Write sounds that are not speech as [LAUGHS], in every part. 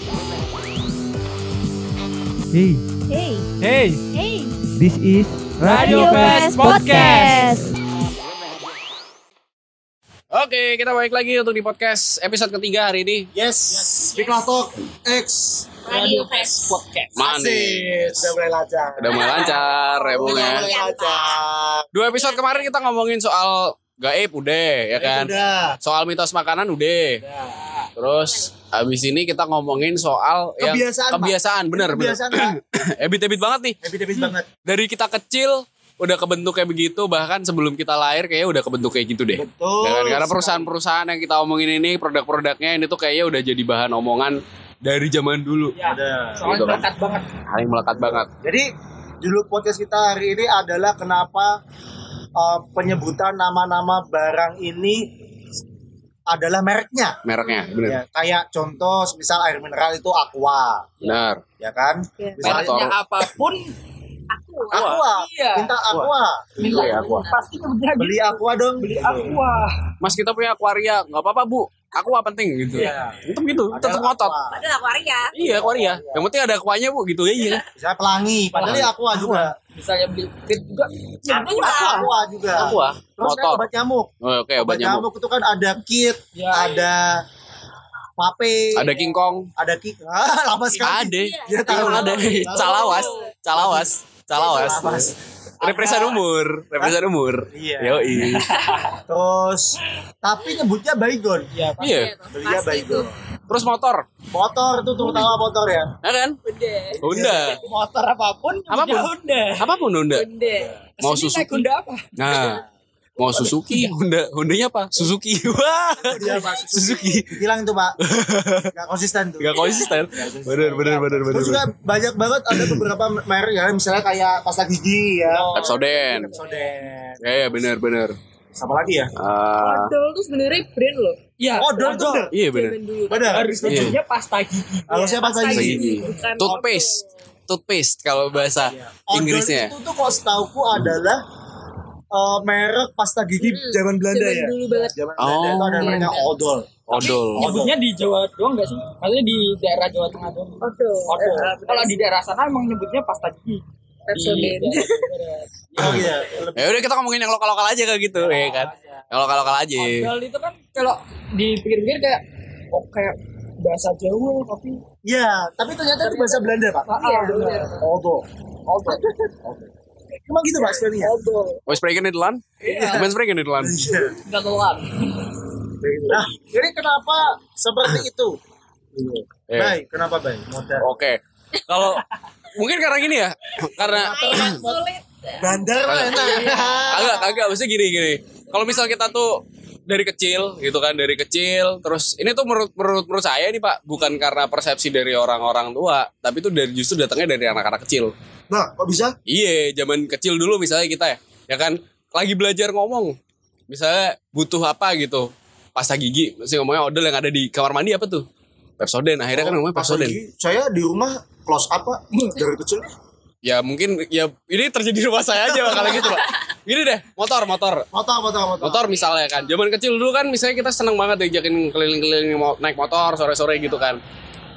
Hey, Hey, hey, hey, this is Radio Fest Podcast. Oke, kita balik lagi untuk di podcast episode ketiga hari ini. Yes, Speaklah Talk X Radio Fest Podcast. Manis. Sudah mulai lancar. Udah mulai lancar ya Bung Udah ya. mulai lancar. Dua episode kemarin kita ngomongin soal gaib udah ya kan. Udah. Soal mitos makanan udah. Terus habis ini kita ngomongin soal yang Kebiasaan, Pak. kebiasaan bener bener. Kebiasaan, Pak. [COUGHS] Habit-habit banget nih. Habis-habis banget. Dari kita kecil udah kebentuk kayak begitu bahkan sebelum kita lahir kayaknya udah kebentuk kayak gitu deh. Betul. Ya kan? Karena perusahaan-perusahaan yang kita omongin ini produk-produknya ini tuh kayaknya udah jadi bahan omongan dari zaman dulu. Ada. Gitu kan. banget. Paling melekat banget. Jadi judul podcast kita hari ini adalah kenapa uh, penyebutan nama-nama barang ini adalah mereknya. Mereknya, bener. Ya, kayak contoh misal air mineral itu Aqua, Benar. ya kan? Iya. Misalnya Mereknya apa pun Aqua, Iya. minta Aqua. Minta ya, Aqua. Pasti kemudian Beli Aqua dong. Beli aqua. Mas kita punya akuaria, nggak apa-apa bu. Aku apa penting gitu. Iya. Tetap gitu, tetap ngotot. Ada akuaria. Iya akuaria. Yang penting ada akuanya bu, gitu aja. Misalnya pelangi, padahal ya Aqua juga. Misalnya beli fit juga. Aqua, Aqua juga. Aqua, Terus motor. obat nyamuk. Oh, Oke Obat obat nyamuk. nyamuk itu kan ada kit, Ya, ada pape, Ada King Kong. ada kit. [LAUGHS] Ah, lama sekali. Ada. Dia tahu. Ada. Calawas, calawas, calawas. Calawas. Represan umur, represan umur. Iya. Yoi. [LAUGHS] Terus tapi nyebutnya baygon. Iya, Iya. Belinya baygon. Terus motor, Motor itu terutama motor ya. ya kan? Honda. Motor apa pun. Apa pun. Honda. Apa pun Honda. Honda. Mau Suzuki. Honda apa? Nah, [LAUGHS] mau Suzuki, Honda, Hondanya apa? Suzuki. Wah. Suzuki. Bilang itu Pak. Gak konsisten tuh. Gak konsisten. Bener, bener, bener, bener. Terus juga banyak banget ada beberapa merek ya, misalnya kayak pasta gigi ya. Pepsodent. Pepsodent. Ya, ya, bener, bener. Sama lagi ya? Ah, Odol tuh sebenarnya brand loh. Iya. Oh, dol tuh iya dulu. Bener. Harusnya Iya. pasta gigi. Harusnya pasta Pasta gigi. gigi. Bukan Toothpaste. Toothpaste kalau bahasa Odol Inggrisnya. itu tuh kalau setauku adalah eh, merek pasta gigi zaman Belanda zaman ya. dulu banget. Zaman Belanda Oh. itu ada namanya odol. Odol. Nyebutnya di Jawa doang nggak sih? Maksudnya di daerah Jawa Tengah doang. Odol. Odol. Eh, Kalau di daerah sana emang nyebutnya pasta gigi. Pepsodent. [LAUGHS] Oh iya. Ya udah kita ngomongin yang lokal-lokal aja kayak gitu, ya kan? Yang lokal-lokal aja. Odol itu kan kalau dipikir-pikir kayak oh kayak bahasa Jawa tapi Iya, tapi ternyata itu bahasa Belanda, Pak. Iya, bener. Odol. Odol. Emang gitu, Pak, spellingnya? Odol. Mau spreken di telan? Main spreken di telan. Iya. Enggak keluar. Nah, jadi kenapa seperti itu? Eh, Baik, kenapa baik? Oke. Kalau mungkin karena gini ya, karena Sulit. Bandar mah enak. agak agak maksudnya gini gini. Kalau misal kita tuh dari kecil gitu kan dari kecil terus ini tuh menurut menurut menurut saya nih Pak bukan karena persepsi dari orang-orang tua tapi itu dari justru datangnya dari anak-anak kecil. Nah, kok bisa? Iya, zaman kecil dulu misalnya kita ya, ya kan lagi belajar ngomong. Misalnya butuh apa gitu. Pasta gigi, mesti ngomongnya odol yang ada di kamar mandi apa tuh? Pepsodent, akhirnya kan ngomongnya Pas Pepsodent. lagi, Saya di rumah close up, Pak. [LAUGHS] Dari kecil. Ya mungkin ya ini terjadi di rumah saya aja kalau gitu, Pak. Gini deh, motor, motor. Motor, motor, motor. Motor misalnya kan. Zaman kecil dulu kan misalnya kita seneng banget diajakin keliling-keliling naik motor sore-sore gitu kan.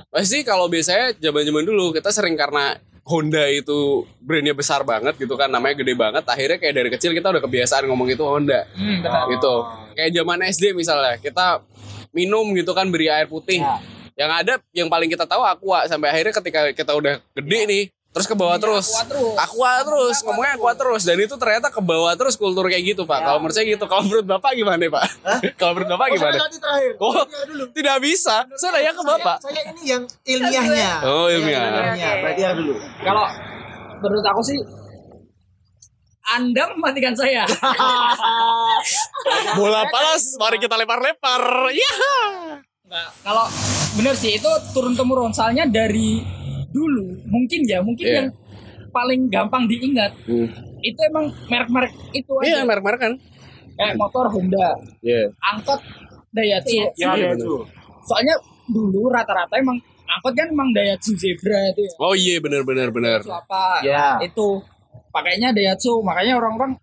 Pasti kalau biasanya zaman-zaman dulu kita sering karena Honda itu brandnya besar banget gitu kan namanya gede banget. Akhirnya kayak dari kecil kita udah kebiasaan ngomong itu Honda. Hmm, benar. gitu. Kayak zaman SD misalnya kita minum gitu kan beri air putih. Ya. yang ada yang paling kita tahu aqua. Sampai akhirnya ketika kita udah gede nih terus ke bawah terus. Aqua terus. aqua terus ngomongnya aqua terus. dan itu ternyata ke bawah terus kultur kayak gitu pak. Kalau menurut saya gitu. Kalau menurut bapak gimana pak? [LAUGHS] Kalau menurut bapak Oh, gimana? terakhir. oh Terakhir dulu. tidak bisa. Saya nanya ke bapak. Saya, saya ini yang ilmiahnya. [LAUGHS] Oh, ilmiah. Yang ilmiahnya. Berarti ya dulu. Kalau menurut aku sih anda mematikan saya. [LAUGHS] bola panas mari kita lempar-lempar. Ya Nggak, kalau bener sih itu turun temurun soalnya dari dulu. Mungkin ya mungkin Iya. yang paling gampang diingat. Itu emang merek-merek itu iya aja merek-merek kan. Kayak motor Honda. Iya. Angkot Daihatsu. Iya, Ya, Iya, ya, bener. itu. soalnya dulu rata-rata emang angkot kan emang Daihatsu Zebra itu ya. Oh iya benar benar benar Daihatsu apa Ya. itu. Pakainya Daihatsu. Makanya orang-orang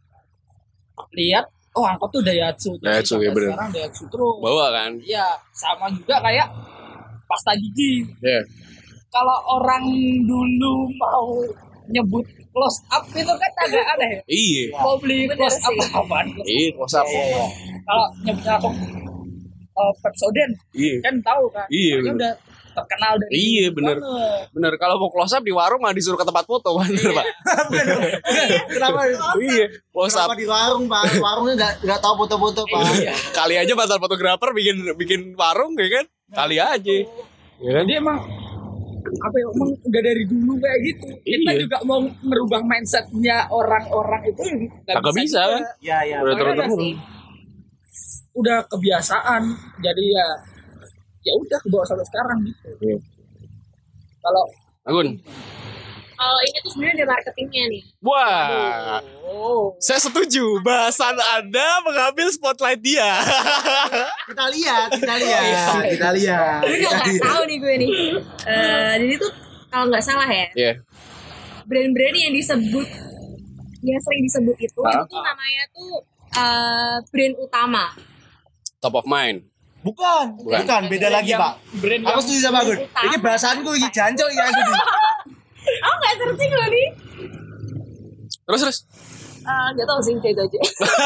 lihat oh angkot tuh Daihatsu. Daihatsu, ya bener. sekarang Daihatsu terus. Bawa kan? Iya, sama juga kayak pasta gigi. Ya. Kalau orang dulu mau nyebut close up itu kan agak aneh. Iya. Mau beli close up apaan? Iya, close up. Kalau nyebutnya langsung uh, Pepsodent Iya. kan tahu kan? Iya, bener. udah terkenal dari Iya, bener. banget. Bener, kalau mau close up di warung mah disuruh ke tempat foto, bener Pak. [LAUGHS] Kenapa? Iya, close up. Kenapa di warung pak? Warungnya nggak nggak tahu foto-foto pak. Iya. Kali aja mantan fotografer bikin bikin warung ya kan? Kali aja. Ya kan? Jadi emang apa ya emang udah dari dulu kayak gitu kita Iya. juga mau merubah mindsetnya orang-orang itu nggak bisa kan? Ya ya. Udah sih. udah kebiasaan jadi ya ya udah ke bawah sampai sekarang gitu Iya. kalau Agun. Kalau ini tuh sebenarnya ada marketingnya nih. Wah, oh saya setuju. Bahasan Anda mengambil spotlight dia. [LAUGHS] Kita lihat, kita lihat, kita lihat. Gue nggak tahu nih gue nih. Eh, jadi tuh kalau nggak salah ya, Iya. brand-brand yang disebut yang sering disebut itu Ah. itu tuh namanya tuh eh, brand utama. Top of mind. Bukan, Bukan. bukan, beda lagi yang- pak. brand Aku setuju sama Gun. utama. Ini bahasanku ini jancok ya aku. Oh nggak searching loh nih. Terus terus. Eh, Nggak tahu sih kayak itu aja.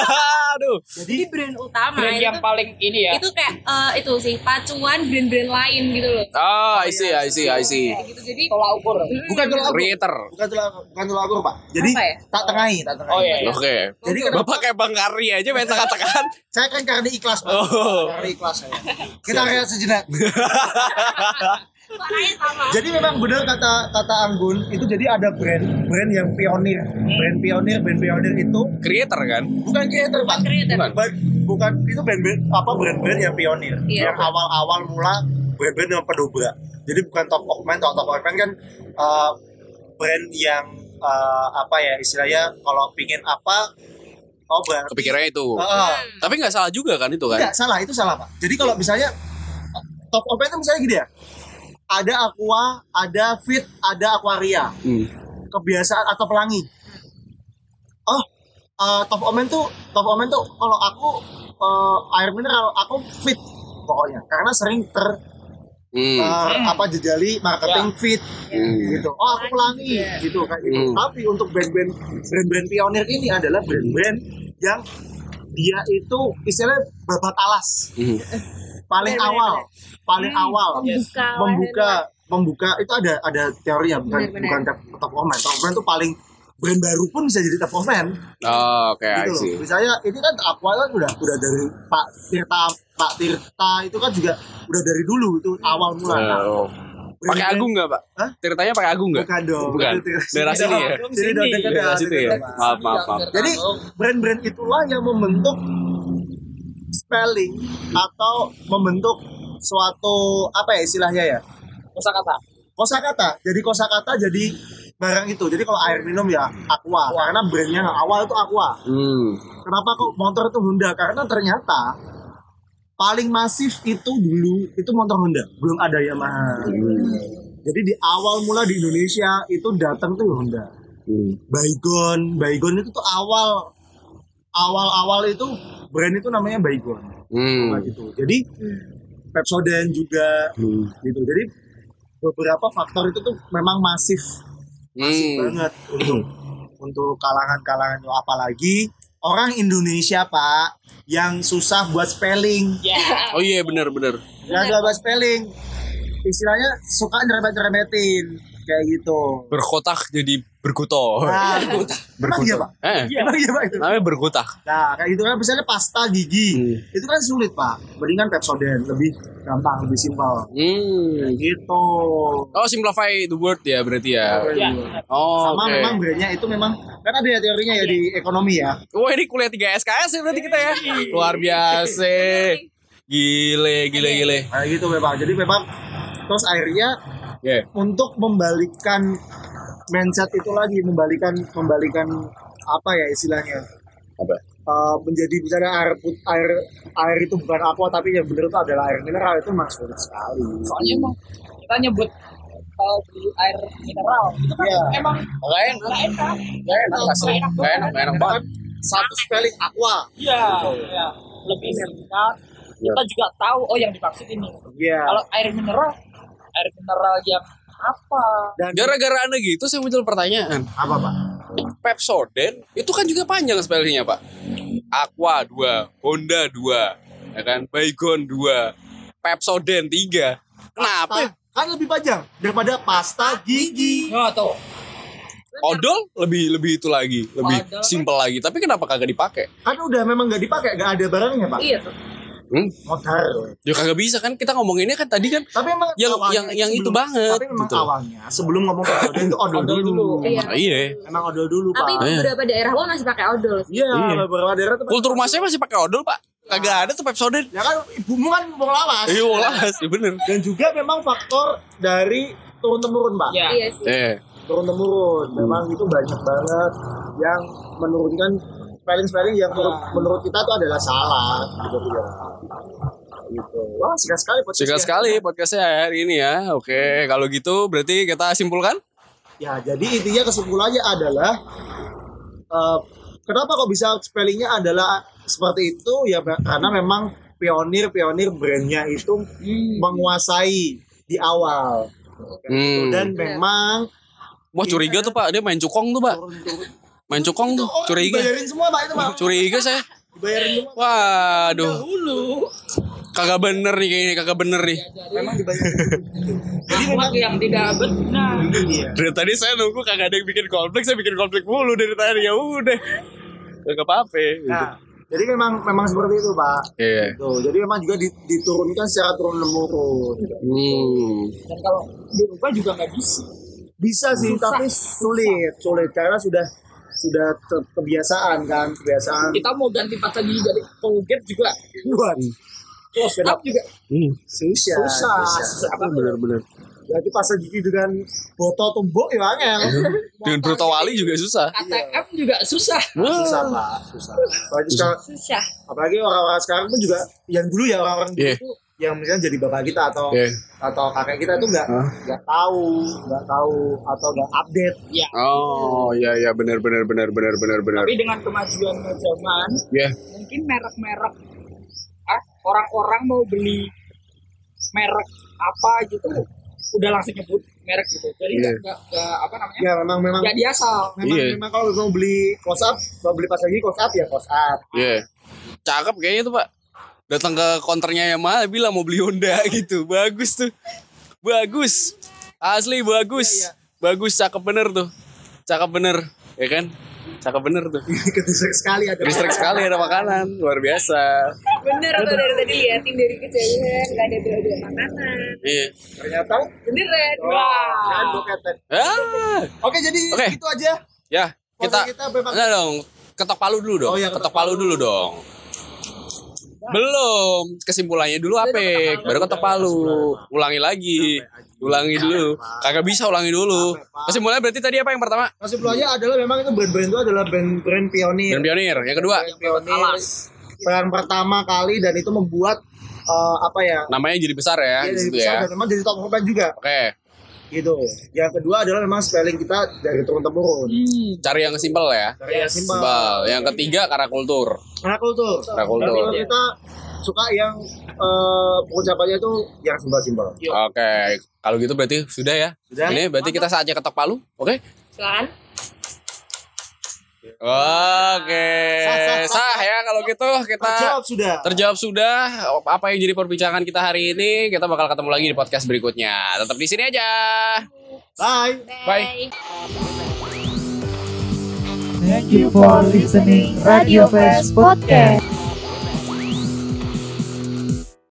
[LAUGHS] Aduh. Jadi brand utama brand itu, yang paling ini ya itu kayak eh, itu sih pacuan brand-brand lain gitu loh. Oh, I see, I see, I see. Kayak gitu jadi tolak ukur Bukan tulang aku. Creator. Bukan tulang bukan tulang aku pak. Jadi Apa ya? tak tengahi, tak tengahi. oh iya, iya. Oke. Jadi kenapa? Bapak kayak Bang Kari aja main tekan-tekan. [LAUGHS] Saya kan karena ikhlas pak. Oh. Karena ikhlas saya. Kita lihat sejenak. [LAUGHS] Jadi memang benar kata kata Anggun itu jadi ada brand brand yang pionir, brand pionir, brand pionir itu Creator kan? bukan creator pak, creator. Bukan. Ba- bukan itu brand-brand apa brand-brand yang pionir, Iya. yang awal-awal mula brand-brand yang pedobrak. Jadi bukan top of mind, top of mind kan uh, brand yang uh, apa ya istilahnya kalau pingin apa oh berarti Kepikirannya itu. Uh, Tapi nggak salah juga kan itu kan? Enggak, salah itu salah pak. Jadi kalau misalnya top of mind itu misalnya gini ya, ada aqua, ada fit, ada aquaria Hmm. kebiasaan atau pelangi. Oh, eh, top omen tuh top omen tuh kalau aku eh, air mineral aku fit pokoknya karena sering ter, Hmm. ter- apa jejali marketing fit Hmm. gitu. Oh aku pelangi gitu kayak gitu. Hmm. Tapi untuk brand-brand brand-brand pionir ini adalah brand-brand yang dia itu istilahnya babat alas Hmm. Paling Bener, bener, awal paling awal Membuka, membuka membuka itu ada ada teorinya bukan Bener, bener. bukan top, top of mind top of mind itu paling brand baru pun bisa jadi top of mind Oh, oke, I gitu loh misalnya ini kan aqua kan udah udah dari Pak Tirta Pak Tirta itu kan juga udah dari dulu itu awal mula Nah, Oh. Pakai brand-brand- Agung nggak, Pak? Hah? Ceritanya pakai Agung nggak? bukan dong Bukan. Daerah sini ya? jadi Daerah ya, situ ya? Maaf, maaf, maaf. jadi brand-brand itulah yang membentuk spelling atau membentuk suatu apa ya istilahnya ya? Kosakata. Kosakata. Jadi kosakata jadi barang itu. Jadi kalau air minum ya aqua. Karena brandnya awal itu aqua. Hmm. kenapa kok motor itu Honda? Karena ternyata paling masif itu dulu itu motor Honda. Belum ada Yamaha. Jadi di awal mula di Indonesia itu datang tuh Honda. Hmm. Baygon. Baygon itu tuh awal awal-awal itu brand itu namanya Baygon Hmm. Nah, gitu jadi Pepsodent juga Hmm. gitu jadi beberapa faktor itu tuh memang masif Hmm. banget untuk untuk kalangan-kalangan itu. apalagi orang Indonesia pak yang susah buat spelling ya Oh iya, benar, benar. yang susah buat spelling istilahnya suka nyerempet-nyerempetin kayak gitu Berkotak jadi berkuto. [LAUGHS] nah, emang iya pak Eh, emang iya pak itu namanya berkotak. nah kayak gitu kan misalnya pasta gigi Hmm. itu kan sulit pak mendingan Pepsodent lebih gampang lebih simpel Hmm. gitu Oh, simplify the word ya berarti ya. ya Oh, sama oke. memang brandnya itu memang kan ada ya teorinya ya di ekonomi ya Wah, ini kuliah 3 SKS ya berarti kita ya. Luar biasa. Gile, gile, gile. Nah gitu memang. Jadi memang terus akhirnya Ya. untuk membalikan mindset itu lagi, membalikan membalikan apa ya istilahnya? Apa? Eh, menjadi misalnya air put, air air itu bukan aqua tapi yang benar itu adalah air mineral itu memang sulit sekali. soalnya emang kita nyebut uh, di air mineral itu kan Iya. emang Gak enak. nggak enak Gak enak. Gak enak, gak enak banget. Satu spelling aqua. iya ya lebih singkat kita juga tahu oh yang dimaksud ini Iya. kalau air mineral air mineral yang apa Dan Gara-gara anda gitu saya muncul pertanyaan. apa pak? Pepsodent itu kan juga panjang spellingnya pak. Aqua 2, Honda 2, ya kan? Baygon 2, Pepsodent 3. Kenapa? Pasta kan lebih panjang daripada pasta gigi. oh tuh Odol lebih lebih itu lagi, lebih Odol simple lagi. Tapi kenapa kagak dipakai? Kan udah memang nggak dipakai, nggak ada barangnya pak. Iya tuh. Hmm? Modal. Ya kagak bisa kan kita ngomonginnya kan tadi kan Tapi emang Yang- awalnya yang- yang itu banget, Tapi memang gitu. awalnya sebelum ngomong pepsodent itu odol Odol dulu. dulu. Iya. Iya. Emang odol dulu Tapi pak. Iya. beberapa daerah pun masih pakai odol. Iya, Iya. beberapa daerah tuh. Kultur masnya masih pakai odol pak? Kagak ada tuh Pepsodent. Ya kan ibumu kan mau lawas. Iya las, ya bener. Dan juga memang faktor dari turun temurun pak. ya Iya sih. Eh, Turun temurun. Memang itu banyak banget yang menurunkan spelling-spelling yang menurut, menurut kita itu adalah salah gitu ya. Gitu. Wah, singkat sekali podcast singkat sekali podcastnya hari ini ya. Oke, kalau gitu berarti kita simpulkan? Ya, jadi intinya kesimpulannya adalah eh, kenapa kok bisa spellingnya adalah seperti itu ya karena memang pionir-pionir brandnya itu menguasai di awal Hmm. dan memang Wah curiga tuh pak, dia main cukong tuh pak. turun-turun Main cukong tuh, Oh, curiga. dibayarin semua pak itu pak Curiga saya. dibayarin semua Waduh, dulu kagak bener nih kayaknya, kagak bener nih. memang dibayarin [LAUGHS] jadi memang yang tidak benar iya Dari tadi saya nunggu kagak ada yang bikin konflik, saya bikin konflik mulu dari tadi ya udah. Kagak apa-apa. gitu. nah jadi memang memang seperti itu pak Iya. Tuh, jadi memang juga di- diturunkan secara turun temurun Hmm. dan kalau dirubah juga nggak bisa bisa sih Susah. tapi sulit sulit karena sudah sudah ter- kebiasaan kan kebiasaan kita mau ganti pasta gigi jadi Colgate juga buat close up juga Hmm. susah susah susah. susah banget Bener-bener. Jadi pasang gigi dengan botol tumbuk ya angel. Dengan Bruto Wali juga susah. KTM juga susah susah pak, susah. Apalagi sekarang, Susah. apalagi orang-orang sekarang pun juga yang dulu ya orang-orang dulu tuh yang misalnya jadi bapak kita atau Iya. atau kakek kita tuh nggak nggak tahu nggak tahu atau nggak update ya Oh iya iya benar benar benar benar benar benar. tapi dengan kemajuan zaman Iya. mungkin merek-merek ah orang-orang mau beli merek apa gitu udah langsung nyebut merek gitu jadi nggak nggak nggak- apa namanya ya memang memang nggak diasal memang, Iya. memang kalau mau beli close up mau beli pasang gigi close up ya close up Iya. Cakep kayaknya tuh pak. Datang ke konternya Yamaha bilang mau beli Honda [LAUGHS] gitu. Bagus tuh. Bagus. Asli bagus. Bagus cakep bener tuh. Cakep bener. Ya kan? Cakep bener tuh. [LAUGHS] kedisek sekali ada sekali ada makanan. Luar biasa. Bener atau dari tadi liatin dari kejauhan nggak ada dua-dua makanan. Iya. ternyata Beneran. Wah. kan boketek. Ah. oke jadi Oke. itu aja Ya. Kita. Kita bebas. Enggak dong. Ketok palu dulu dong. Oh, iya, ketok ketok palu dulu dong. Belum. Kesimpulannya dulu apa? Baru ketok palu. Ulangi lagi. Ulangi dulu. Kagak bisa ulangi dulu. Kesimpulannya berarti tadi apa yang pertama? kesimpulannya adalah memang itu brand-brand itu adalah brand-brand pionir Dan pionir. Yang kedua, Brand pionir yang pertama kali dan itu membuat eh, apa ya namanya jadi besar ya dia di situ besar ya. dan memang jadi top brand juga Oke. Gitu yang kedua adalah memang spelling kita dari turun temurun Cari yang simpel ya. dari yang simpel Simpel. Yang ketiga karena kultur. karena kultur Karena kultur. Dan kalau kita suka yang eh, pengucapannya itu yang simpel-simpel Oke. Kalau gitu berarti sudah ya. Sudah. Ini berarti kita saatnya ketok palu. Oke. Kan? Oke. Sah, sah, sah. Sah ya kalau gitu kita terjawab sudah Terjawab sudah apa yang jadi perbincangan kita hari ini. Kita bakal ketemu lagi di podcast berikutnya. Tetap di sini aja. bye Bye. Thank you for listening Radio Fest Podcast.